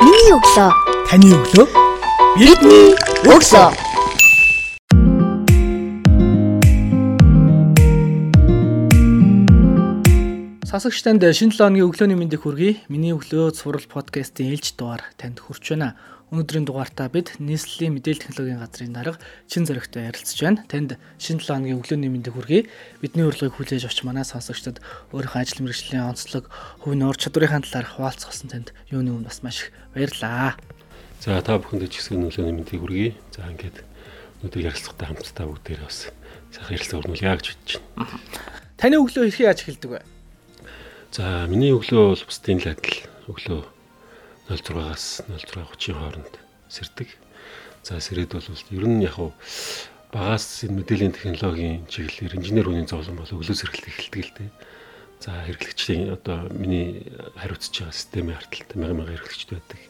Миний өглөө. Таны өглөө. Бидний өглөө. Сасагч танд шинэ 7 өдрийн өглөөний мэндийг хүргэе. Миний өглөө цуврал подкастын ээлж дугаар танд хүрч байна. Өнөөдрийн дугаартаа бид нийслэлийн мэдээлэл технологийн газрын дарга чин зөрөгтэй ярилцж байна. Танд шинэ 7 өдрийн өглөөний мэндийг хүргэе. Бидний урилгыг хүлээж авч манай сонсогчдод өөрийнхөө ажил мэргэжлийн онцлог, хувийн ур чадварынхаа талаар хуваалцсан танд юуны өмнө бас маш их баярлалаа. За та бүхэнд ч гэсэн өглөөний мэндийг хүргэе. За ингээд өнөөдөр ярилцлагатай хамтдаа бүгдээрээ бас сайхан ярилцлага өрнүүлье гэж бодож байна. Таны өглөө хэрхэн яаж эхэлдэг вэ? За миний өглөө бол бусдын л адил өглөө 06-аас 06:30-ийн хооронд сэрдэг. За сэрээд бол ер нь яг хав багаас энэ мэдээллийн технологийн чиглэлээр инженер хүний зовлон бол өглөө сэргэлт эхэлдэг л дээ. За хэрэглэгчдийн одоо миний хариуцж байгаа системийн арталт мянган мянган хэрэглэгчд байдаг.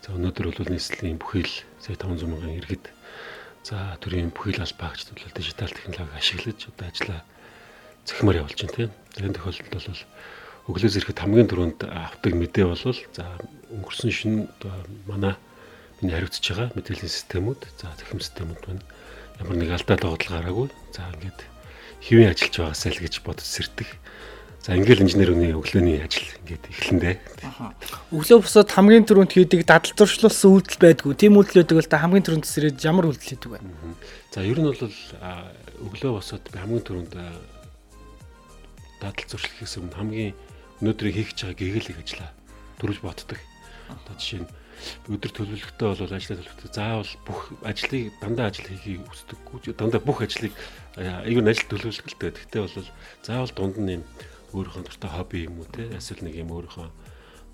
За өнөөдөр бол нийслэлийн бүхэл сая 500 мянган иргэд за төрийн бүхэл албаагчд бол дижитал технологи ашиглаж одоо ажиллаа цахимаар явуулж байна тийм. Энэ тохиолдолд бол өглөөс ирэхэд хамгийн түрүүнд авдаг мэдээ бол за өнгөрсөн шин манай миний хариуцж байгаа мэдээллийн системүүд за захим системүүд байна. Ямар нэг алдаа тогтол гараагүй. За ингээд хэвэн ажиллаж байгаасаа л гэж бодож сэрдэг. За ингээл инженерийн өглөөний ажил ингээд эхлэндээ. Өглөө босоод хамгийн түрүүнд хийдэг дадал зуршлуулсан үйлдэл байдгүй. Тийм үйлдэл байдаг бол та хамгийн түрүүнд сэрээд ямар үйлдэл хийдэг вэ? За ер нь бол өглөө босоод хамгийн түрүүнд дадал зуршлахээс өмнө хамгийн өнөөдрийг хийх гэж байгаа гэгээлийг ажиллаа төрүүлж боддог. Одоо жишээ нь өдөр төлөвлөлтөө бол ажлаа төлөвлөлтөө заавал бүх ажлыг дандаа ажил хийхийг хүсдэггүй. Дандаа бүх ажлыг аюул ажил төлөвлөлттэй. Гэхдээ бол заавал дунд нь юм өөрийнхөө дуртай хобби юм уу те эсвэл нэг юм өөрийнхөө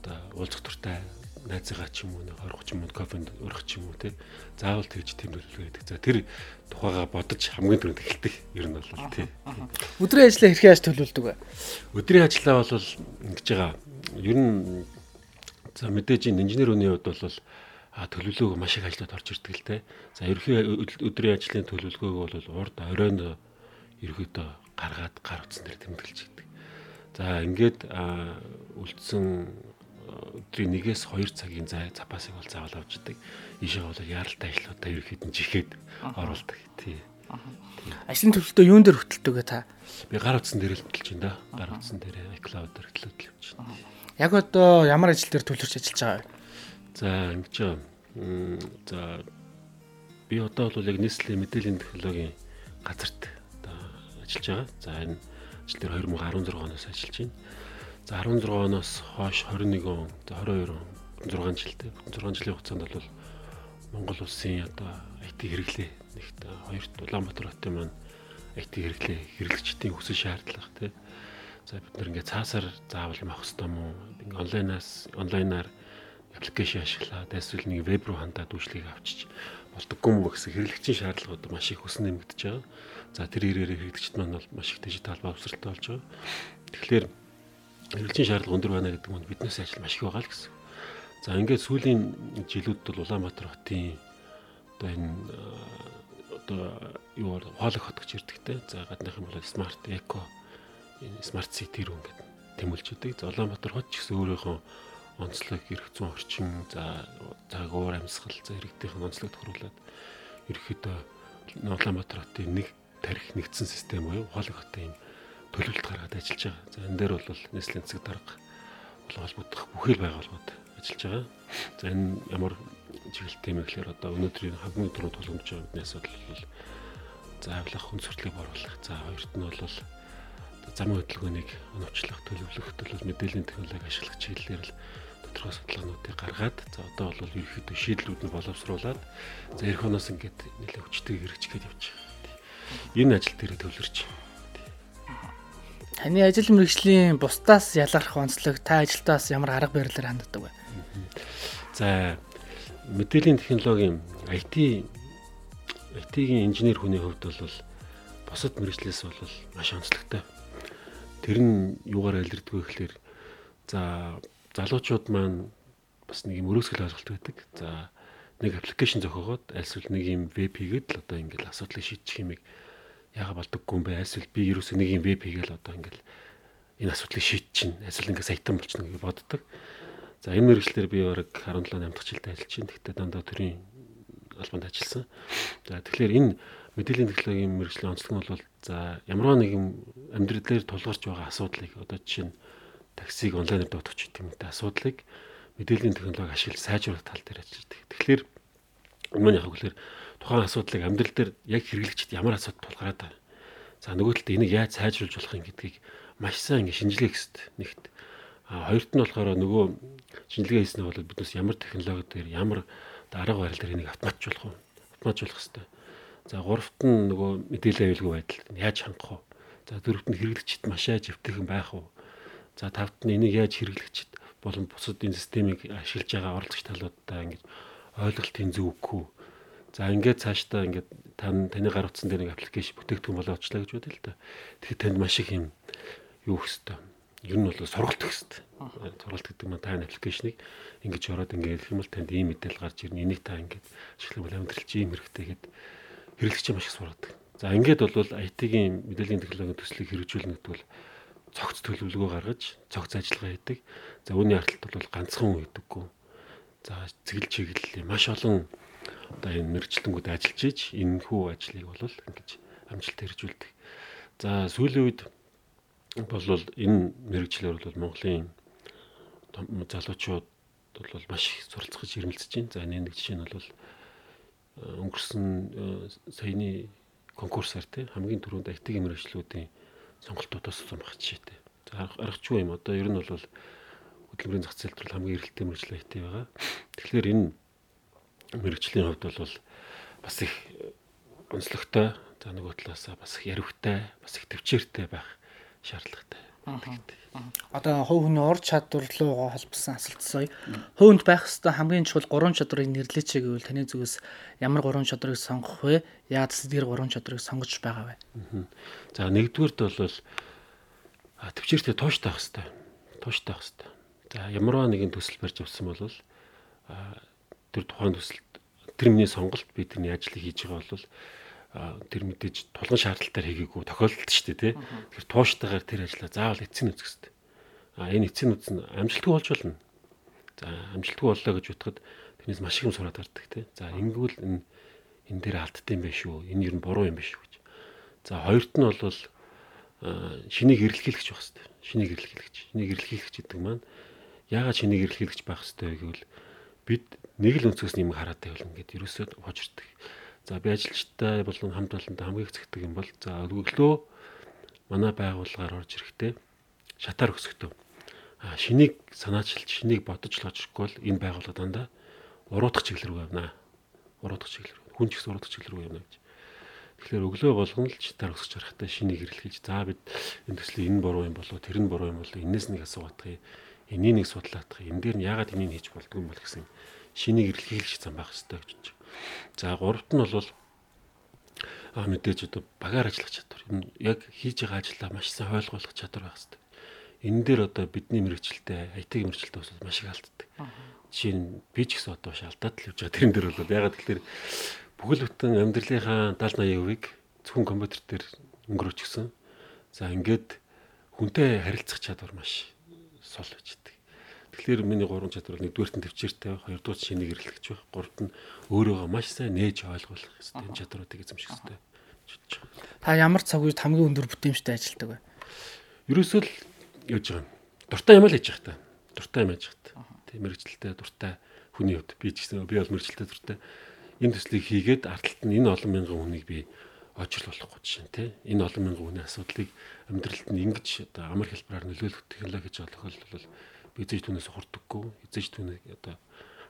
одоо уулзах дуртай найзгаа ч юм уу нэг 20 30 минут кофенд өрөх ч юм уу те заавал тэгж төлөвлөгөө гэдэг. За тэр тухайга бодож хамгийн түрүүнд эхэлдэг ер нь бол тий. Өдрийн ажлаа хэрхэн яаж төлөвлөдөг вэ? Өдрийн ажлаа бол ингэж байгаа. Ер нь за мэдээж инженер хүний хувьд бол а төлөвлөгөөг маш их ажлууд орж ирдэг л те. За ерхий өдрийн ажлын төлөвлөгөөг бол урд оройн ерөөдөө гаргаад гар утсан дээр тэмдэглэж идэг. За ингээд үлдсэн өдрийн 1-ээс 2 цагийн зай запасыг бол заавал авч идэг. Ийшээ бол яаралтай ажлуудаа ерөөхдөө нь жихэд оруулдаг тий. Ажлын төлөвлөлтөө юун дээр хөтэлдэг та? Би гар утсан дээр л хөтэлж байна да. Гар утсан дээр iCloud дээр хөтэлж явж байна. Яг одоо ямар ажил дээр төлөвлөж ажиллаж байгаа вэ? За ингэж за би одоо бол яг нийслэлийн мэдээллийн технологийн газарт одоо ажиллаж байгаа. За энэ ажил дээр 2016 оноос ажиллаж байна. За 16 оноос хойш 21 он, за 22 он 6 жилтэй. 6 жилийн хугацаанд бол Монгол улсын одоо IT хэрэглээ нэгт хоёрт Улаанбаатар хотын маань IT хэрэглээ хэрэглэгчдийн хүсэл шаардлага тий. За бид нар ингээд цаасаар заавал юм авах хэрэгтэй мó? Ингээд онлайнаас онлайнаар аппликейшн ашиглаад эсвэл нэг веб руу хандаад үйлчлэгийг авчиж болдоггүй мө гэсэн хэрэглэгчийн шаардлагууд маш их өснө нэмэгдэж байгаа. За тэр ирээрээ хэрэглэгчд маань бол маш их дижитал боловсралтай болж байгаа. Тэгэхээр хэрэглэжийн шаардлага өндөр байна гэдэг нь биднээс ажил маш их байгаа л гэсэн. За ингээд сүүлийн жилүүд бол Улаанбаатар хотын одоо энэ одоо юу хоолох хот гэж ирдэгтэй. За гаднах юм бол смарт эко энэ смарт сити рүү ингээд тэмүүлж идэг. За Улаанбаатар хот ч гэсэн өөрийнхөө онцлог эрх зүйн орчин за цаг уур амьсгал за иргэдийн онцлог тохируулаад ерөөхдөө Улаанбаатар хотын нэг тарих нэгдсэн систем буюу хоолох хотын юм төлөвлөлт гаргаад ажиллаж байгаа. За энэ дээр бол нийслэлийн цэг дарга холбогдох бүхэл байгууллагууд ажиллаж байгаа. За энэ ямар чиглэлтэй юм гэхээр одоо өнөөдрийн хамгийн түрүү тулгамж байгаа бидний асуудал бол за авлах хүн сурталыг боруулах. За хоёрт нь бол замын хөдөлгөөнийг оновчлох, төлөвлөх төлөв мэдээллийн технологи ашиглах чиглэлээр л тодорхой судалгаануудыг гаргаад за одоо бол ерөөхдөө шийдлүүд нь боловсруулад за эх оноос ингээд нэлээд хүчтэй хэрэгжихэд явж байгаа. Энэ ажил дээр төвлөрч байна. Таны ажил мэргэжлийн бусдаас ялгарх онцлог та ажилтаас ямар арга барилаар ханддаг вэ? За мэдээллийн технологийн IT IT-ийн инженер хүний хувьд бол бусад мэрэгчлээс бол маш онцлогтой. Тэр нь юугаар илэрдэг вэ гэхээр за залуучууд маань бас нэг юм өрөөсгөл ойлголт байдаг. За нэг аппликейшн зохиогоод альсвал нэг юм веб хийгээд л одоо ингээл асуудлыг шийдчих юмыг яага болдоггүй юм бэ? Эсвэл би ерөөсөө нэг юм веб хийгээл одоо ингээл энэ асуудлыг шийд чинь. Эсвэл ингээ саятан болчихно гэж боддог. За энэ мэрэгчлэр би бараг 17 8 дахь жилдээ ажиллаж байна. Гэхдээ дандаа төрийн албанд ажилласан. За тэгэхээр энэ мэдээллийн технологийн мэрэгжлийн онцлог нь бол за ямар нэгэн амьдрал дээр тулгарч байгаа асуудлыг одоо жишээ нь таксиг онлайнаар дуудах гэдэг юм те асуудлыг мэдээллийн технологи ашиглаж сайжруулах тал дээр ажилладаг. Тэгэхээр энэ яг үгээр тухайн асуудлыг амьдрал дээр яг хэрэглэгчд ямар асуудал тулгараад байна. За нөгөө талд энийг яаж сайжруулж болох юм гэдгийг маш сайн ингэ шинжилгээ хийхэд нэгт. А хоёрт нь болохоор нөгөө шинжилгээ хийснээр бол биднес ямар технологи дээр ямар арга барил дээр энийг автоматжуулах уу? Автоматжуулах хэрэгтэй. За гуравт нь нөгөө мэдээлэл аюулгүй байдал яаж хангах вэ? За дөрөвт нь хэрэглэгчд маш яаж эвтэйхэн байх вэ? За тавт нь энийг яаж хэрэглэгчд болон бусад энэ системийг ашиглаж байгаа оролцогч талуудаа ингэж ойлголтын зөв өгөх үү? За ингээд цаашдаа ингээд тань таны гар утсан дээр нэг аппликейшн бүтээгдэхүүн болоо очлаа гэж бодъё л да. Тэгэхээр танд маш их юм юу хөстэй. Ер нь бол сургалт хөстэй. Сургалт гэдэг нь та аппликейшнийг ингэж ороод ингээд хэлэх юм бол танд ийм мэдээлэл гарч ирнэ. Энийг та ингээд ашиглах бол амьдрал чи ийм хэрэгтэй гэд хэрэглэгч маш их сургадаг. За ингээд бол IT-ийн мэдээллийн технологийн төслийг хэрэгжүүлнэ гэдэг бол цогц төлөвлөгөө гаргаж цогц ажиллагаа хийдэг. За үүний ардталт бол ганцхан хүн хийдэггүй. За цэгэл чиглэл маш олон одоо энэ мэрэгчлэнгүүд ажиллаж ийж энэ хүү ажлыг бол ингэж амжилттай хэрэгжүүлдэг. За сүүлийн үед бол энэ мэрэгчлэр бол Монголын залуучууд бол маш их суралцгаж ирмэлцэж байна. За энэ нэг жишээ нь бол өнгөрсөн саяны конкурсаар тий хамгийн түрүүнд IT мэрэгчлүүдийн сонголтуудаас сум баг жишээтэй. За аргачлгүй юм одоо ер нь бол хөдөлмөрийн зах зээлд бол хамгийн эрэлттэй мэрэгчлээ IT байгаа. Тэгэхээр энэ мэрэгчлийн хувьд бол бас их онцлогтой за нөгөө талаасаа бас их яривхтай бас их төвчээртэй байх шаардлагатай. Одоо хувь хүний ур чадвар руу холбосон асуулт сая. Хувьд байх хэвээр хамгийн чухал гурван чадрыг нэрлэеч гэвэл таны зүгээс ямар гурван чадрыг сонгох вэ? Яаж тэр гурван чадрыг сонгож байгаа вэ? За нэгдүгээрт бол төвчээртэй тууштай байх хэвээр. Тууштай байх хэвээр. За ямарваа нэгэн төсөл барьж авсан бол тэр тухайн төсөлд тэр миний сонголт би тэрний ажлыг хийж байгаа бол тэр мэдээж тулгын шаардлагатаар хийгээгүй тохиолдолд шүү дээ тий. Тэгэхээр тууштайгаар тэр ажлаа заавал эцсийн үзэх хэрэгтэй. А энэ эцсийн үз нь амжилтгүй болж болно. За амжилтгүй боллоо гэж утгад тэрнээс маш их юм сураад гардаг тий. За ингэвэл энэ энэ дээр алдтай юм байна шүү. Энэ ер нь буруу юм байна шүү гэж. За хоёрт нь бол шинийг эрэлхийлэгч байх хэрэгтэй. Шинийг эрэлхийлэгч. Шинийг эрэлхийлэгч гэдэг маань яагаад шинийг эрэлхийлэгч байх хэрэгтэй вэ гэвэл бид нэг л өнцгөөс юм хараад байвал ингээд ерөөсөө хожирдаг. За би ажилчтай болон хамт олонтой хамгийн хэцэгдэг юм бол за өглөө манай байгууллагаар орж ирэхдээ шатаар өсөхдөө шинийг санаачилж шинийг бодож л очихгүй бол энэ байгууллага дандаа уруудах чиглэл рүү явна. Уруудах чиглэл рүү. Хүн ч гэсэн уруудах чиглэл рүү явна гэж. Тэгэхээр өглөө болгоно л шатаар өсөж харахтаа шинийг хэрэглэж за бид энэ төслийн энэ буруу юм болоо тэр нь буруу юм болоо энэс нэг асуугаадах юм энийг нэг судлаадах энэ дээр нь яагаад энийг хийж болдгүй юм бол гэсэн шинийг эрэлхийлж зам байх хэрэгтэй гэж байна. За гуравт нь бол а мэдээж одоо багаар ажиллах чадвар. Энэ яг хийж байгаа ажлаа маш сайн ойлгох чадвар байх хэрэгтэй. Энэ дээр одоо бидний мэрэгчлээ IT мэрэгчлээ бас маш их алддаг. Жишээ нь би ч гэсэн одоо алдаад л явж байгаа. Тэрэн дээр бол ягаад гэхээр бүхэл бүтэн амьдралынхаа 70 80%-ыг зөвхөн компьютер дээр өнгөрөөчихсөн. За ингээд хүнтэй харилцах чадвар маш сул байж дээ. Тэгэхээр миний гурван чадвар нэгдүгээрт нь төвчээртэй байх, хоёрдугаар нь шинийг эрэлхэж байх, гуравт нь өөрийгөө маш сайн нээж ойлгох хэрэгтэй. Энэ чадваруудыг эзэмших хэрэгтэй. Та ямар цаг үед хамгийн өндөр бүтээмжтэй ажилладаг вэ? Ерөөсөө л яаж байгаа юм. Дуртай юм л хийж байгаа та. Дуртай юм хийж байгаа та. Тийм мэрэгчлэлтэй дуртай хүний хувьд би ч гэсэн би бол мэрэгчлэлтэй дуртай. Энэ төслийг хийгээд ардталт нь энэ олон мянган хүнийг би очрол болохгүй жишээ тий. Энэ олон мянган хүний асуудлыг амьдралд нь ингэж одоо амар хэлбэрээр нөлөөлөх технологи гэж олох бол би эзэж түүнээс хурддаггүй. Эзэж түүнийг одоо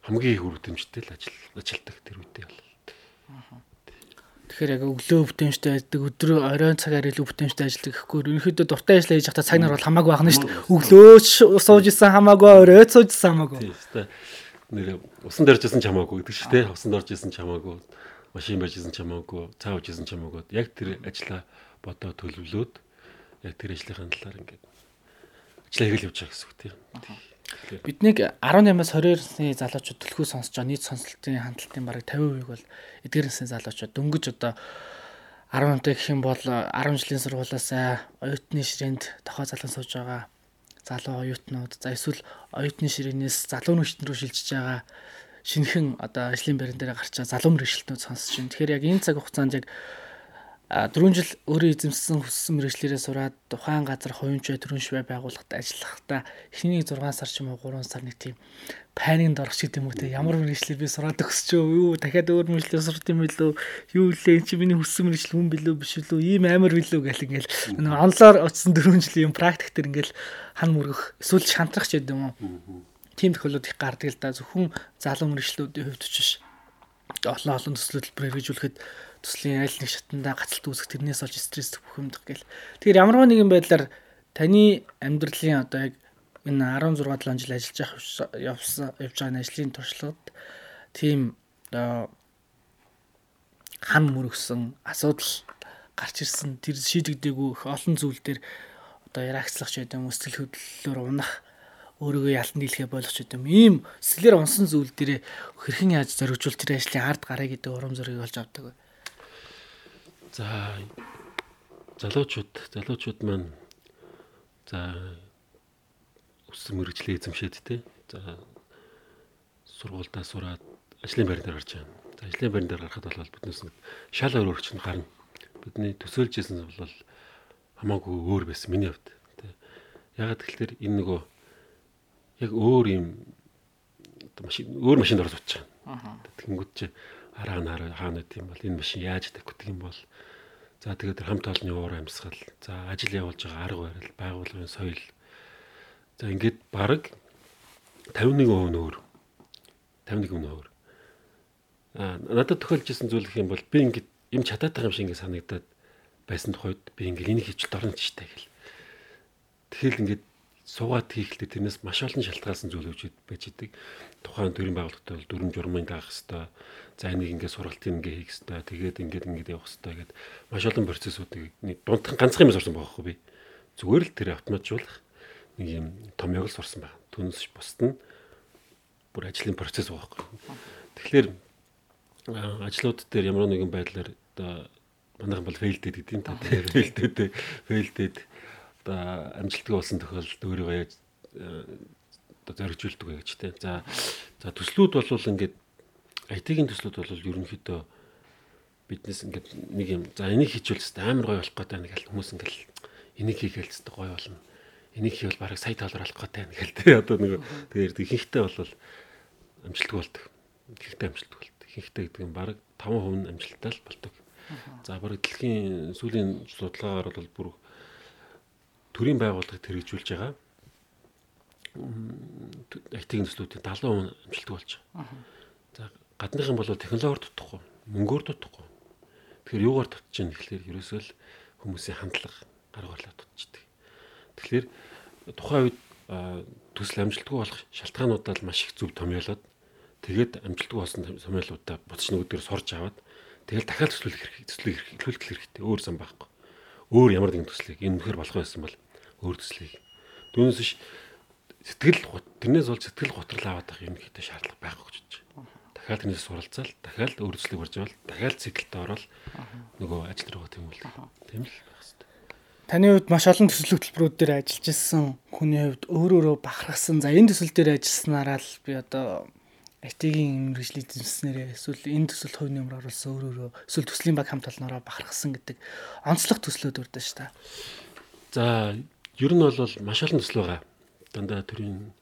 хамгийн их үр дүнжтэй л ажил ажилтдаг тэр үедээ бол. Тэгэхээр яг өглөө бүтээмжтэй ажилладаг, өдөр оройн цагаар илүү бүтээмжтэй ажилладаг гэхгүй ерөнхийдөө дуртай ажиллаа хийж байхдаа цаг нар бол хамаагүй байна шүү дээ. Өглөө сууж исэн хамаагүй, оройд сууж исэн хамаагүй. Тийм нэр усан дөрж исэн ч хамаагүй гэдэг шүү дээ. Усан дорж исэн ч хамаагүй машин байж исэн ч хамаагүй, цаа ууж исэн ч хамаагүй. Яг тэр ажлаа бодоо төлөвлөөд яг тэр ажлынхаа талаар ингээд ажлаа хийгээл явж байгаа гэсэн үг тийм. Биднийг 18-аас 22 насны залуучууд төлхөө сонсож байгаа нийт сонслтын хандлтын бараг 50%-ийг бол эдгээр насны залуучууд дөнгөж одоо 18 гэх юм бол 10 жилийн сургуулиас оюутны ширээнд тохоо залан сууж байгаа залуу оюутнууд за эсвэл оюутны ширээнээс залуу нэгт рүү шилжиж байгаа шинэхэн одоо ажлын байран дээр гарч байгаа залуу мэрэгчлэтнүүд сонсож байна. Тэгэхээр яг энэ цаг хугацаанд яг а 4 жил өөрөө эзэмсэн хүссэн мэрэгчлэрээ сураад тухайн газар хувимчай төрөншвэ байгууллагад ажиллахдаа эхний 6 сар ч юм уу 3 сар нэг тийм паникнд орох ч гэдэм үү те? Ямар мэрэгчлэр би сураад өгсчөө юу дахиад өөр мэрэгчлэр сурт юм билүү? Юу лээ чи миний хүссэн мэрэгчлэр хүн билүү биш үү ийм амар билүү гэл ингээл онлоор очсон 4 жилийн практик төр ингээл хан мөргөх эсвэл шантрах ч гэдэм үү тийм тохиолдол их гардаг л да зөвхөн залуу мэрэгчлүүдийн хувьд ч биш олон олон төсөл төлбөр хэрэгжүүлэхэд төслийн аль нэг шатанда гацалт үүсэх тэрнээс олж стресс бухимдах гэл. Тэгэхээр ямарваа нэгэн байдлаар таны амьдралын одоо яг энэ 16 7 жил ажиллаж явсан явж байгаа ажлын туршлагад тийм одоо хан мөрөгсөн асуудал гарч ирсэн тэр шийдэгдээгүй олон зүйл дээр одоо яраагцлах ч юм сэтгэл хөдлөлөөр унах өөрийгөө ялан дийлхэ болгоч юм ийм сэтгэлээр унсан зүйл дээр хэрхэн яаж зоригжуул тэр ажлын ард гараа гэдэг урам зориг олж авдаг вэ За залуучууд залуучууд маань за өссөн мэрэгчлээ эзэмшээд те. За сургуульдаа сураад ажлын байран дээр гарч байгаа. За ажлын байран дээр гарахад бол биднээс шал өөр өөрчлөлт гарна. Бидний төсөөлж исэн бол хамаагүй өөр байсан миний хувьд. Тэ. Ягаад гэвэл энэ нөгөө яг өөр юм машин өөр машинд орж утж байгаа. Тэгэнгүүт чи араа нараа хаана гэдэм юм бол энэ машин яаж идэх гэдэг юм бол За тэгээд хамт олонны уур амьсгал, за ажил явуулж байгаа арга барил, байгууллагын соёл. За ингээд баг 51% нь өөр. 51% нь өөр. Аа надад тохиолж исэн зүйл гэх юм бол би ингээд юм чадаад байгаа юм шиг ингээд санагдаад байсан тухайд би ингээд энийг хийчих дорно ч штэ гэл. Тэгэл ингээд суугаад хийхдээ тэрнээс маш олон шалтгаалсан зүйл үүж байж идэг. Тухайн төрийн байгууллагатай бол дүрм журмын даах хэвээр за энийг ингээд сургалтын ингээд хийх хэвээр тэгээд ингээд ингээд явах хэвээр гэдэг маш олон процессуудыг дундхан ганцхан юм сурсан байхгүй би. Зүгээр л тэр автоматжуулах нэг юм томьёог л сурсан байна. Түнс бусд нь бүр ажлын процесс байхгүй. Тэгэхээр ажлууд дээр ямар нэгэн байдлаар одоо манайхан бол фейлдэд гэдэг юм та фейлдэд фейлдэд амжилттай болсон тохиолдолд өөрийгөө яаж одоо зоригжуулдаг вэ гэж тийм. За за төслүүд бол ингээд IT-ийн төслүүд бол ерөнхийдөө биднес ингээд нэг юм за энийг хийчихвэл хэвээр амар гоё болох гэдэг нэг хүмүүс ингээд энийг хийгээл хэвээр гоё болно. Энийг хийвэл бараг сая доллар олох гэдэг нэг л тий одоо нэг тэгээд ихэнхдээ бол амжилттай болдог. Ихэнхдээ амжилттай болдог. Ихэнхдээ гэдэг нь бараг 5% нь амжилттай л болдог. За бараг дэлхийн сүүлийн судалгаагаар бол бүр төрийн байгууллагыг хэрэгжүүлж байгаа IT-ийн төслүүдийн 70% амжилттай болж байгаа. За гадныхан бол технологиор дутхгүй, мөнгөөр дутхгүй. Тэгэхээр юугаар дутж чинь гэхлээр ерөөсөө л хүмүүсийн хандлага гарга барлаа дутчихдаг. Тэгэхээр тухайн үед төсөл амжилтгүй болох шалтгаануудаа л маш их зөв томьёолоод тэгээд амжилтгүй болсон томьёолуудаа буцаж нөгөөдөр сорж аваад тэгэл дахиад төслөх хэрэгтэй, хэрэглүүлэх хэрэгтэй. Өөр зам байхгүй. Өөр ямар нэгэн төслийг энэ мөхөр болох байсан бол өөр төслийг. Түүнээс биш сэтгэл тэрнээс бол сэтгэл готрол аваад авах юм хэрэгтэй шаардлага байхгүй гэж байна дахиад тэрнээс суралцаал дахиад өөрчлөлт барьж авал дахиад циклд орол нөгөө ажил руу тэмүүлдэг. Тийм л байх хэрэгтэй. Таны хувьд маш олон төсөл хөтөлбөрүүд дээр ажиллаж исэн хүний хувьд өөр өөрө бахархсан. За энэ төсөл дээр ажилласнараа л би одоо IT-ийн мэрэгжлийн эзэмснээрээ эсвэл энэ төсөл хувь нэмэр оруулсан өөр өөрө эсвэл төслийн баг хамт олноороо бахархсан гэдэг онцлог төслүүд урдаа шүү дээ. За ер нь бол маш олон төсөл байгаа. Дандаа төрийн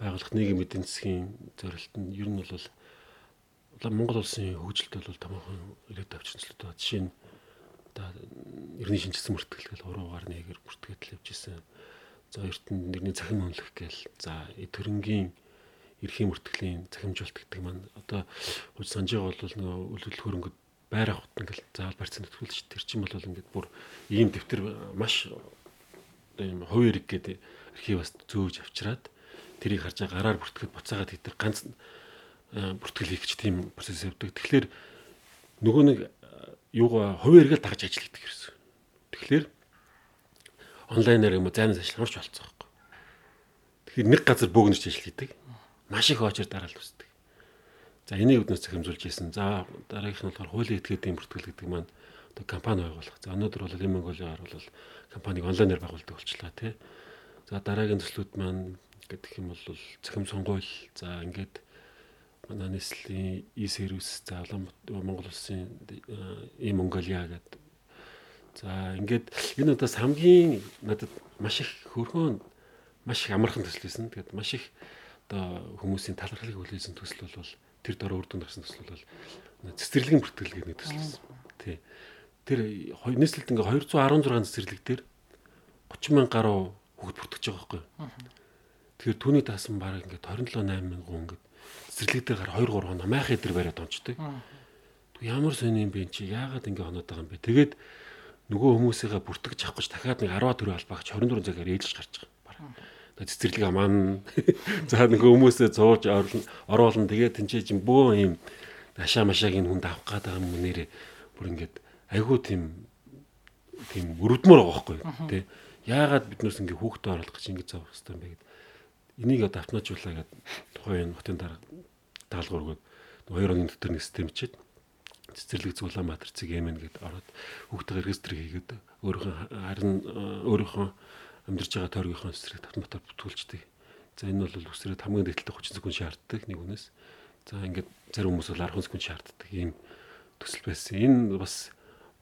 байгууллага нийгмийн эдийн засгийн зорилт нь ер нь бол Монгол улсын хөгжилд бол томоохон ирээд авчирчлалт байна. Жишээ нь одоо эртний шинжилсэн мөртгөл уруугаар нэгээр мөртгөл явж исэн. За эртний нэрний цахим үнэлэх гээл за төрөнгийн эрхийн мөртгөлийн цахимжуулт гэдэг маань одоо санаж байгаа бол нөгөө үлдэл хөрөнгөд байр авахт ингээл заавал барьцаанд төвлөж тэр чинь бол ингээд бүр ийм дэвтэр маш юм хувь эрэг гэдэг архиваас зөөж авчираад тэрийг харж гараар бүртгэхэд буцаагаад хийдэг ганц бүртгэл хийх гэж тийм процесс явдаг. Тэгэхээр нөгөө нэг юугаа хувийн эргээл дагаж ажил хийдэг гэсэн. Тэгэхээр онлайнаар юм уу зайнаас ажилламарч болцсон байхгүй. Тэгэхээр нэг газар бөөгнөж ажил хийдэг. Маш их очор дараалал үүсдэг. За энийг өднөөс захимжуулж ийсэн. За дараагийнх нь болохоор хуулийн этгээдийн бүртгэл гэдэг маань одоо компани байгуулах. За өнөөдөр бол Голиар бол компаниг онлайнаар байгуулдаг болчлаа тий. За дараагийн төслүүд маань гэдэг юм бол цахим сонгуул за ингээд манай нийслэлийн e-сервис за Монгол улсын e-Mongolia гэдэг за ингээд энэ удаас хамгийн надад маш их хөрхөн маш их амархан төсөл байсан. Тэгээд маш их одоо хүмүүсийн талархлыг хүлээсэн төсөл бол тэр дөрөв үрдүн гарсан төсөл бол цэцэрлэгийн бүртгэлгээд нэг төсөл байсан. Тий. Тэр нийслэлд ингээ 216 цэцэрлэг дээр 30 мянга гаруй хүүхд бүртгэж байгаа байхгүй. Тэгэхээр түүний таасан баг ингээд 27 8 мянган хүн ингээд цэцэрлэг дээр гар 2 3 хоног майхан дээр бариад онцтой. Ямар сони юм бэ чи яагаад ингээ хоноод байгаа юм бэ? Тэгээд нөгөө хүмүүсийгээ бүртгэж авах гэж дахиад нэг 10 төгрөг албаагч 24 цагаар ээлж гарч байгаа. Цэцэрлэг аман за нөгөө хүмүүсээ зууж оруулна тэгээд тэнцээ чинь бөө юм хашаа машааг энэ хүнд авах гээд байгаа юм нэрээ бүр ингээд айгүй тийм тийм өрөвдмөр байгаа байхгүй тий яагаад биднээс ингээ хүүхдээ оруулах гэж ингэ заах хэрэгтэй юм бэ гэд энийг одоо автоматжуулаа гэдэг тухайн хотын дараа даалгавар өгөөд хоёр оны дотор нэг систем чид цэцэрлэг Улаанбаатар цэг эмэн гэд ороод хүүхдээ регистр хийгээд өөрийнхөө харин өөрийнхөө амьдарч байгаа тойргийнхоо цэцэрлэг автоматар бүтүүлждэг. За энэ бол үсрээд хамгийн дэвтэлтэй 30 секунд шаарддаг нэг хүнээс. За ингээд зарим хүмүүс бол 10 секунд шаарддаг ийм төсөл байсан. Энэ бас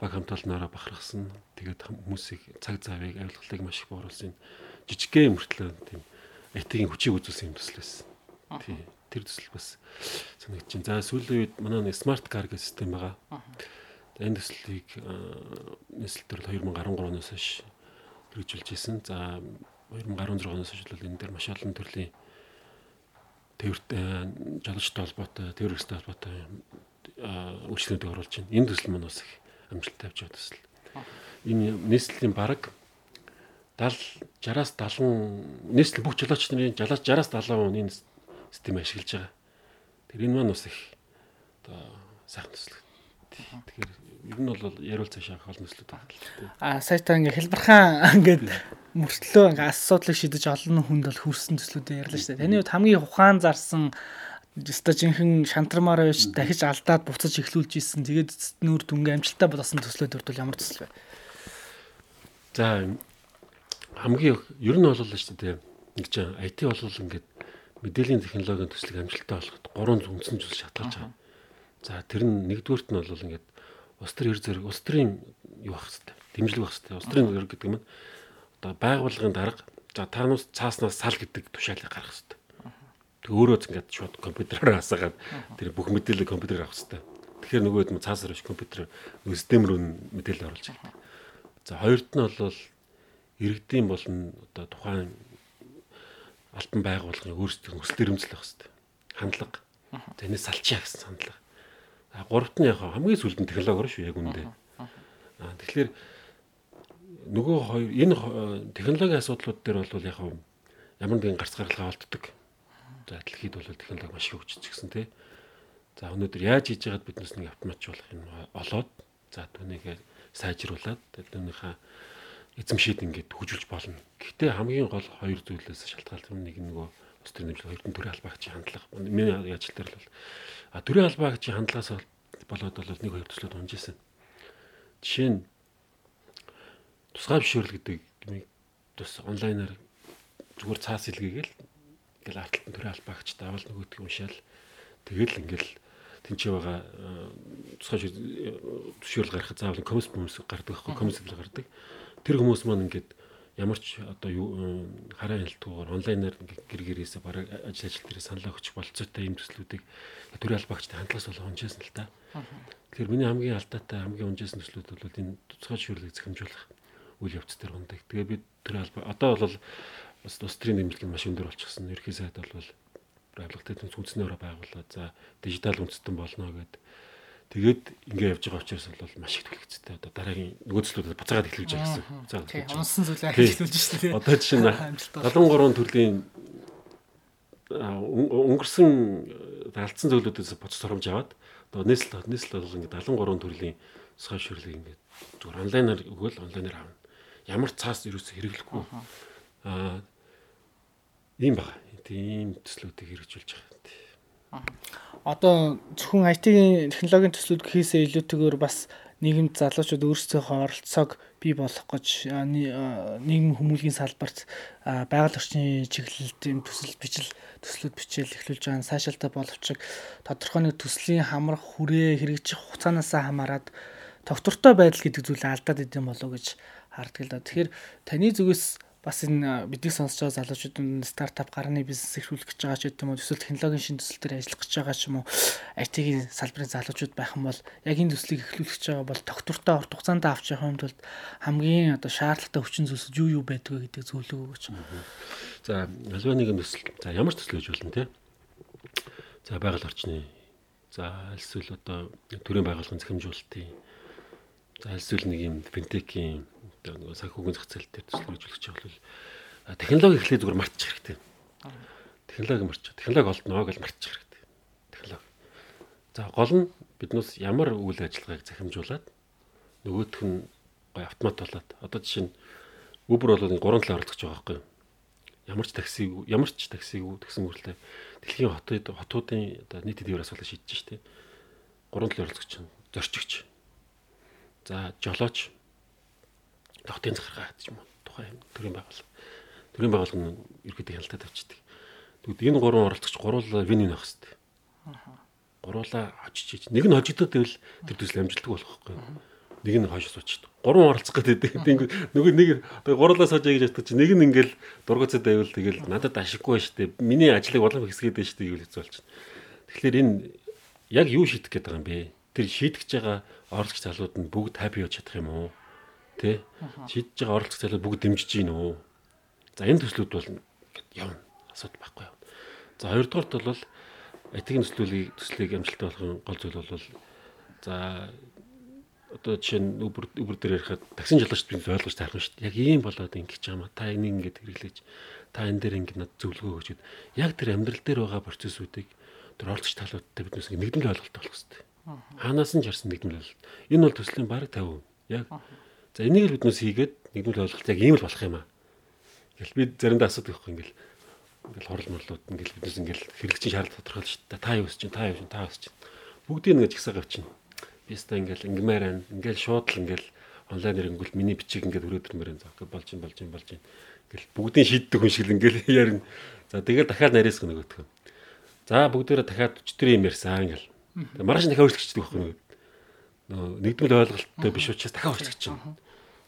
баг хамталнаараа бахархсан. Тэгээд хүмүүсийг цаг завыг авилгалыг маш их бооруулсан. Жижигхэн мөртлөө тийм этигийн хүчийг үзүүлсэн юм төсөл байсан. Тий. Тэр төсөл бас санагдаж байна. За сүүлийн үед манай нэг смарт кар гэх систем байгаа. Энэ төслийг нийслэл төр 2013 оноос хойш хэрэгжүүлж ирсэн. За 2016 оноос хойш бол энэ дээр маш олон төрлийн тээвэрт жолоочтой холбоотой, тээвэрстэй холбоотой үйлчлэгүүдийг оруулж байна. Энэ төсөл маань бас их амжилттай явж байгаа төсөл. Энэ нийслэлийн бараг 70 60-аас 70 нийслэл бүх жолооч нарын 60-аас 70% энэ систем ашиглаж байгаа. Тэр энэ маань бас их одоо сайхан төсөл. Тэгэхээр ер нь бол яриул цаашаа хол нөслөд байна. Аа сая та ингээ хэлбархан ингээд мөртлөө ингээ асуудлыг шийдэж олон хүнд бол хүрсэн төслүүдээ ярьлаа шүү дээ. Таны хувьд хамгийн ухаан зарсан өстой жинхэнэ шантармаар байж дахиж алдаад буцаж эхлүүлж исэн. Тэгээд нүүр дүнгийн амжилттай болсон төслүүд бол ямар төсөл вэ? За хамгийн ер нь бол л шүү дээ. Ч IT бол ингээд мэдээллийн технологийн төслийг амжилттай болгоход гурван үндсэн зүйл шалтгаалж байгаа. За тэр нь нэгдүгürt нь бол ингээд улс төр ер зэрэг улс төрийн юу байх хэвээр дэмжлэг байх хэвээр улс төрийн ер гэдэг юм одоо байгууллагын дарга за таанаас цааснаас сал гэдэг тушаалыг гаргах хэвээр. Өөрөө ингээд шууд компьютероор хасаагаад тэр бүх мэдээллийг компьютероор авах хэвээр. Тэгэхээр нөгөөд нь цаасаар биш компьютер систем рүү мэдээлэл оруулж байгаа. За хоёрт нь бол иргэдийн болон одоо тухайн альбан байгууллагын өөрсдийн эрмэлзэл байх хэвээр. Хандлага. За энэ салчаа гэсэн хандлага. А гуравт нь яг хамгийн сүүлд нь технологиор шүү яг үндэ. А тэгэхээр нөгөө хоёр энэ технологийн асуудлууд дээр бол яг ямар нэгэн гарц гаргалгаа олддог. За дэлхийд бол технологи маш хөгжиж гисэн тий. За өнөөдөр яаж хийж байгаад биднес нэг автоматжуулах юм олоод за түүнийг сайжруулад түүнийхээ эзэмшээд ингээд хөгжүүлж болно. Гэхдээ хамгийн гол хоёр зүйлээс шалтгаалсан нэг нөгөө ус төр нэмжлэг хоёр төрийн албаагчийн хандлага. Миний ажил дээр л а төрийн албаагчийн хандлагаас болоод бол нэг хоёр төслөд унжсэн. Жишээ нь тусгай бишрэл гэдэг тус онлайнаар зүгээр цаас илгээгээл ингээл арталтан төрийн албаагч давал нөгөөдгийг уншаал тэгэл ингээл тэнцээ байгаа тусгай бишрэл гаргахад заавал комисс хүмүүс гардаг байхгүй комисс гардаг тэр хүмүүс маань ингээд ямар ч одоо юу хараа хэлтгүүгээр онлайнаар гэр гэрээсээ бараг ажил ажил дээр саналаа өгч болцоотой юм төслүүдийг төрийн албаагчтай хандлагаас бол унжсэн л та. Тэгэхээр миний хамгийн алдаатай хамгийн унжсэн төслүүд бол энэ туцгай шүүрлийг захимжуулах үйл явц дээр ундаг. Тэгээ би төрийн албаа одоо бол бас тус төрийн дэмжлэг маш өндөр болчихсон. Ерхий сайд бол байгууллагатай түнс үндэснээр байгууллаа. За дижитал үндэстэн болно гэдэг Тэгээд ингээ явж байгаа учраас бол маш их төлөвцтэй. Одоо дараагийн нөгөө төслүүдэд буцаагаад эхлүүлж байгаа гэсэн. Тийм, унсан зүйлээ эхлүүлж шүү дээ. Одоо жишээ нь 73 төрлийн өнгөрсөн алдсан зөвлөдөөс буцаж соромж аваад одоо нийслэл нийслэл бол ингээ 73 төрлийн сошиал шүрлийг ингээ зүгээр онлайнаар өгөөл онлайнаар авна. Ямар цаас ерөөсө хэрэглэхгүй. Аа ийм байна. Тийм төслүүдийг хэрэгжүүлж байгаа одоо зөвхөн IT-ийн технологийн төслүүд гэхээсээ илүүтэйгээр бас нийгэмд залуучууд өөрсдийнхөө оролцоог бий болгох гэж нийгэм хүмүүлгийн салбарт байгаль орчны чиглэлд юм төсөл бичил төслүүд бичээл эхлүүлж байгаа сайшаалтай боловч тодорхой нэг төслийн хамрах хүрээ хэрэгжих хугацаанаас хамаарат тогтвортой байдал гэдэг зүйлээ алдаад идэм болов гэж харддаг л да. Тэгэхээр таны зүгээс бас энэ бидний сонсож байгаа залуучууд стартап гарны бизнес эрхлүүлэх гэж байгаа ч гэдэг юм уу эсвэл технологийн шин төсөл төр ажиллах гэж байгаа ч юм уу IT-ийн салбарын залуучууд байх юм бол яг энэ төслийг эхлүүлэх гэж байгаа бол тогтвортой урт хугацаанд авч явах юм тулд хамгийн одоо шаардлагатай хүчин зүйлс юу юу байдг вэ гэдэг зөвлөгөө өгөөч. За альва нэгэн төсөл. За ямар төсөл гэж болно те. За байгаль орчны. За эсвэл одоо төрийн байгууллагын захимжуулалтын. За эсвэл нэг юм финтекийн одоо нөгөө санхүүгийн зах зээл дээр төсөл хэрэгжүүлэх чинь бол технологи эхлээд зүгээр мартчих хэрэгтэй. Технологи марчих. Технологи олдноо гэж мартчих хэрэгтэй. Технологи. За гол нь биднээс ямар үйл ажиллагааг захимжуулаад нөгөөх нь гой автомат болоод одоо жишээ нь Uber бол 3 талаар оролцож байгаа байхгүй юу? ямар ч таксиг ямар ч таксиг тэгсэн мөрлөө дэлхийн хотод хотуудын одоо нийт эдийн асуулыг шийдэж штэ. Гурван төлөв оролцогч чинь зорчигч. За жолооч хотын захиргаа ч юм уу тухайн төрийн байгууллага. Төрийн байгууллага нь ерөөдөө хяналтад авчдаг. Тэгвэл энэ гурван оролцогч гуруулаа вин вин авах хэрэгтэй. Гуруулаа очиж нэг нь хожигдоод байвал тэр төсөл амжилттай болох байхгүй? Нэг нь хойш суучдаг. Гурван оролцох гэдэг. Тэнгүү нөгөө нэг одоо гуруулаа саажаа гэж боддог чи нэг нь ингээл дургуцад байвал тэгэл надад ашиггүй штэ. Миний ажлыг улам хэсгээд байна штэ гэж хэлж болчихно. Тэгэхээр энэ яг юу шийдэх гээд байгаа юм бэ? Тэр шийдэж байгаа оролцогч залууд нь бүгд хаппи болж чадах юм уу? Тэ? Шийдэж байгаа оролцогч залууд бүгд дэмжиж гин үү? За энэ төслүүд бол явна. Асуудал байхгүй явна. За хоёрдугаарт бол этикийн төслүүдийг төслийг амжилттай болгохын гол зүйл бол за одоо жишээ нь Uber Uber дээр ярихад таксин жолоочд би ойлгож таарах шүү дээ. Яг ийм болоод ингэж байгаа маа. Та энийг ингэж хэрэглэж та энэ дээр ингэ над зөвлөгөө өгчүүд яг тэр амьдрал дээр байгаа процессүүдийг тэр оролцогч талуудтай биднээс нэгдмэл ойлголт болох хэрэгтэй. Хаанаас нь ч харсан нэгдмэл. Энэ бол төслийн бараг 50%. Яг за энийг л биднээс хийгээд нэгдмэл ойлголт яг ийм л болох юм аа. Ингээл би заримдаа асуудаг байхгүй ингээл ингээл хорл морлууд ингээл биднээс ингээл хэрэглэгчийн шаардлага тодорхойлж шүү дээ. Та юу өсч чинь та юу чинь та өсч чинь. Бүгдийг нэг жигсаа гавчин. Биста ингээл ингмээр байна. Ингээл шууд л ингээл онлайнэр ингүүл миний бичиг ингээд өрөөдөрмөр энэ зав. Болж ин болж ин болж ин. Ингээл бүгдийн шийддэг хүн шиг л ингээл ярина. За тэгээд дахиад нарийнсах нөгөөдгөө. За бүгдээрээ дахиад 40 юм ярьсан ингээл. Тэгээд маргааш дахиад өөрчлөгчдөг байхгүй нөгөө. Нөгөө нэгдмэл ойлголттой биш учраас дахиад өөрчлөгч чинь.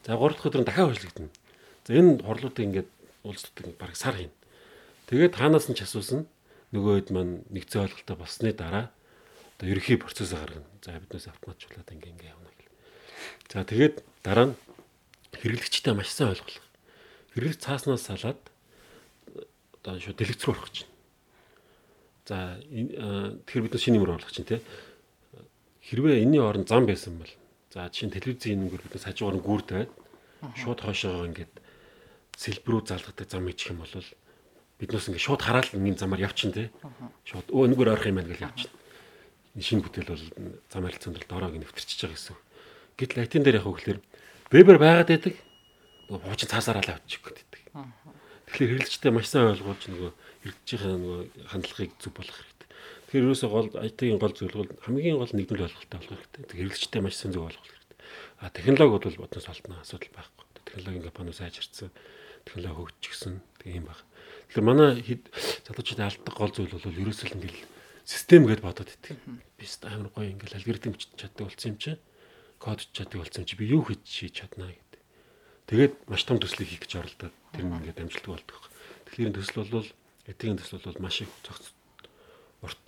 За гурав дахь өдөр дахиад өөрчлөгдөнө. За энэ хорлуудыг ингээд уулздаг баг сар хийнэ. Тэгээд таанаас нь ч асуусан нөгөө хэд маань нэгцэн ойлголттой болсны дараа одоо ерөхийн процессыг гаргана. За биднээс автоматжуулаад ингээ ингээ явна гэл. За тэгээд дараа нь хэрэглэгчтэй маш сайн ойлгох. Хэрэглэгч цааснаас салаад одоо шууд дэлгэц рүү орох чинь. За тэгэхээр бид шинэ юмруу орлох чинь тий. Хэрвээ энэний оронд зам байсан бол за жишээ нь телевизийн нүгэр биднээс хажуугаар нь гүрд байд. Шууд хойшоогоо ингээд сэлбрүү залгадаг зам ичих юм бол биднээс ингээд шууд хараад нэг замаар явчин тий. Шууд өө нүгэр орох юм байна гэж явчин. Шинэ бүтээл бол зам харилцаанд бол дороог нэвтэрчиж байгаа гэсэн. Гэтэл айтин дээр яг хөглөр вебер байгаад байдаг. Хуучин цаасаараа л авчих гэдэг. Тэгэхээр хэрэглэгчтэй маш сайн ойлгуулж нөгөө хэрэгжижийн нөгөө хандлагыг зөв болгох хэрэгтэй. Тэгэхээр ерөөсөө гол IT-ийн гол зүйл бол хамгийн гол нэгдмэл ойлголттой болох хэрэгтэй. Тэр хэрэглэгчтэй маш сайн зөв ойлгох хэрэгтэй. А технологи бол бодноос олдно асуудал байхгүй. Технологийн компаниуд сайжирсан, технологи хөгжчихсэн тийм юм байна. Тэгэхээр манай залуучуудын алддаг гол зүйл бол ерөөсөө л ингээл систем гэдээ бодоод идэг. Би амар гоё ингээл алгоритм чаддаг болсон юм чи. Код чаддаг болсон юм чи би юу хийж чаднаа гэдэг. Тэгээд маш том төслийг хийх гэж оролдоод тэр нь ингээд амжилттай болдог. Тэгэхээр энэ төсөл бол этийн төсөл бол маш их цогц урт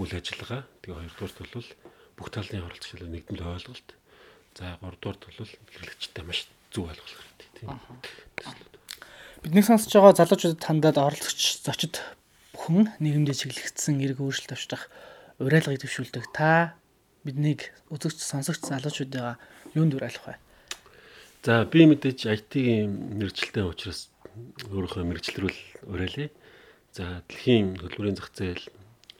үйл ажиллагаа. Тэгээ хоёрдугаарт бол бүх талын оролцогчдын нэгдмэл ойлголт. За гуравдугаарт бол хэрэглэгчтэй маш зөв ойлгох хэрэгтэй тийм. Бидний сонсож байгаа залуучуудад хандаад оролцогч зочид бүхэн нийгэмдээ чиглэгдсэн эрг өөрчлөлт авчрах уриалгыг төвшүүлдэг. Та биднийг үзэгч сонсогч залуучуудаа юунд уриалах вэ? За би мэдээж IT-ийн мэрэгчлэлтэй учраас өөрийнхөө мэрэгчлэрүүл уриалъя. За дэлхийн хөдөлмөрийн зах зээл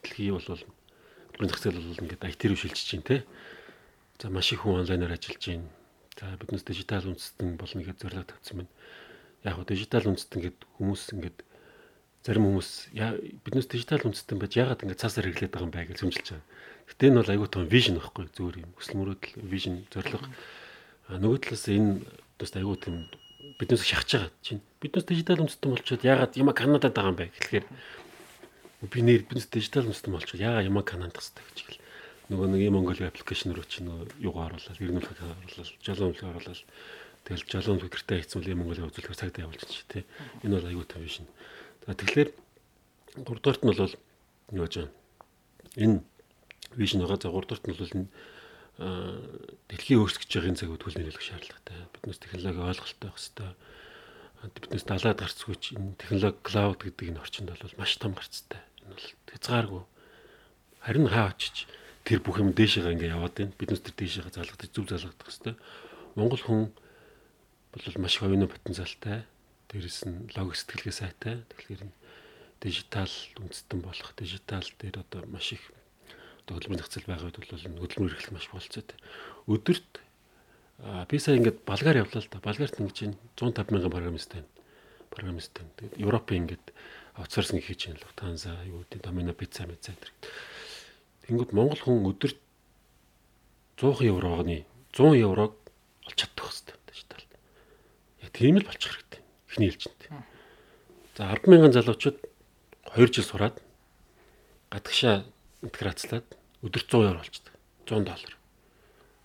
дэлхий бол хөдөлмөрийн зах зээл бол ингээд IT рүү шилжиж байна те. За маш их хүн онлайнаар ажиллаж байна. За биднес дижитал үндэстэн болно гэж зорилго тавьсан байна. Яг хөө дижитал үндэстэн гэдэг хүмүүс ингээд зарим хүмүүс биднээс дижитал үндэстэн байж ягаад ингэ цаасаар хэрэглээд байгаа юм бэ гэж зөвмжилж байгаа. Гэтэ энэ бол аюул тун вижн байхгүй зүгээр юм. Хүсэл мөрөөдөл вижн зорилго. А нөгөө талаас энэ бас аюул тийм биднээс шахаж байгаа чинь. Биднээс дижитал үндэстэн болчиход ягаад яма Канадад байгаа юм бэ гэхлээр би нэр биднээс дижитал үндэстэн болчиход ягаад яма Канадад хэвчээ гэж хэл. Нөгөө нэг юм Mongolia аппликейшн руу чинь юугаар оруулаад, иргэнүүлэх оруулаад, жолоомлог оруулаад тэгэл жолоомлог гэртээ хийцүүл юм Mongolia үзүүлэхээр цагдаа явуулж чинь тий. Энэ бол аюул тун вижн. За тэгэхээр гуравдугаарт нь бол юу гэж байна? Энэ вижн байгаа. За гуравдугаарт нь бол дэлхийн өөрсгөж байгааг цагууд хөл нөлөөлөх шаардлагатай. Биднээс технологи ойлголттой байх хэрэгтэй. Биднээс далаад гарцгүй ч энэ технологи клауд гэдэг энэ орчинд бол маш том гарцтай. Энэ бол хязгааргүй. Харин хаа очиж тэр бүх юм дээшээгээ ингээ яваад байна. Биднээс тэр дээшээгээ залгадаж зүв залгадах хэрэгтэй. Монгол хүн бол маш оюуны потенциалтай дээрэс нь лог сэтгэлгээ сайтай. Тэгэхээр энэ дижитал үндэстэн болох дижитал дээр одоо маш их одоо хөдөлмөрийн зохицол байгаа үед бол хөдөлмөр эрхлэх маш болцоотой. Өдөрт би сая ингээд балгаар явлаа л да. Балгаарт ингэж 150 мянган программист байна. Программист байна. Тэгээд Европын ингээд аутсорсинг хийж байна. Lufthansa, юу гэдэг Domino Pizza Pizza гэдэг. Тэнгүүд Монгол хүн өдөрт 100 еврогоны 100 еврог олж чадах хэрэгтэй дижитал. Яг тийм л болчих хэрэгтэй эхний ээлжинд. За 100000 залуучууд 2 жил сураад гадагшаа интеграцлаад өдөрт 100 евро болчихдог. 100 доллар.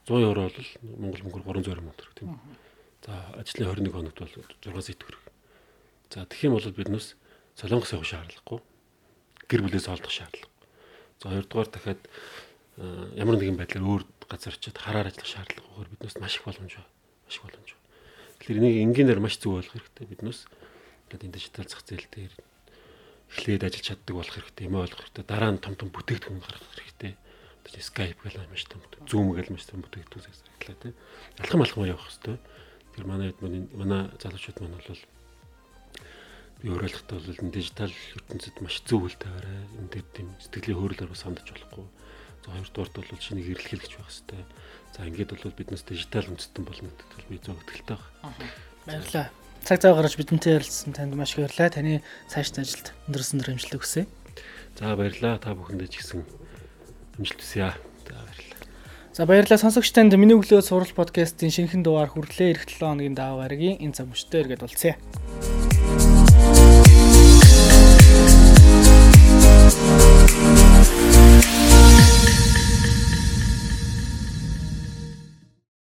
100 евро бол Монгол мөнгөөр 300 мянга төгрөг тийм. За ажлын 21 хоногт бол 6 сая төгрөг. За тэгэх юм бол биднээс солонгос явах шаардлагагүй. Гэр бүлээс олдох шаардлагагүй. За хоёрдугаар дахиад ямар нэгэн байдлаар өөр газар очиод хараар ажиллах шаардлагагүй биднээс маш их боломж байна. Маш их боломж. Тэгэхээр энийг энгийнээр маш зөв ойлгох хэрэгтэй. Биднээс ингээд энэ дижитал зах зээл дээр эхлээд ажиллаж чаддаг болох хэрэгтэй. Юм ойлгох хэрэгтэй. Дараа нь том том бүтээгдэхүүн гаргах хэрэгтэй. Тэгээд Skype гэл маш том Zoom гэл маш том бүтээгдэхүүн хэрэглээ тий. Алхам алхам явах хэрэгтэй. Тэр манай манай залуучууд маань бол би өөрөлдөлтөө бол дижитал ертөнцид маш зөв үйл тавиараа энэ дээр тийм сэтгэлийн хөөрөлөөр бас хандж болохгүй. За хоёрдугаарт бол шинийг эрэлхийлж байх хэрэгтэй. За ингээд бол биднээс дижитал үндэстэн болно гэдэгт бол би зөв итгэлтэй байна. Баярлалаа. Цаг цав гаргаж бидэнтэй ярилцсан танд маш их баярлалаа. Таны цаашдын ажилд өндөрсөн дөрөмжлөлт хүсье. За баярлалаа. Та бүхэндээ ч гэсэн амжилт хүсье. За баярлалаа. За баярлалаа сонсогч танд миний өглөө сурал подкастын шинэхэн дугаар хүрлээ эх 7 хоногийн даваа гарагийн энэ цаг мөчтөө эргээд болцъя.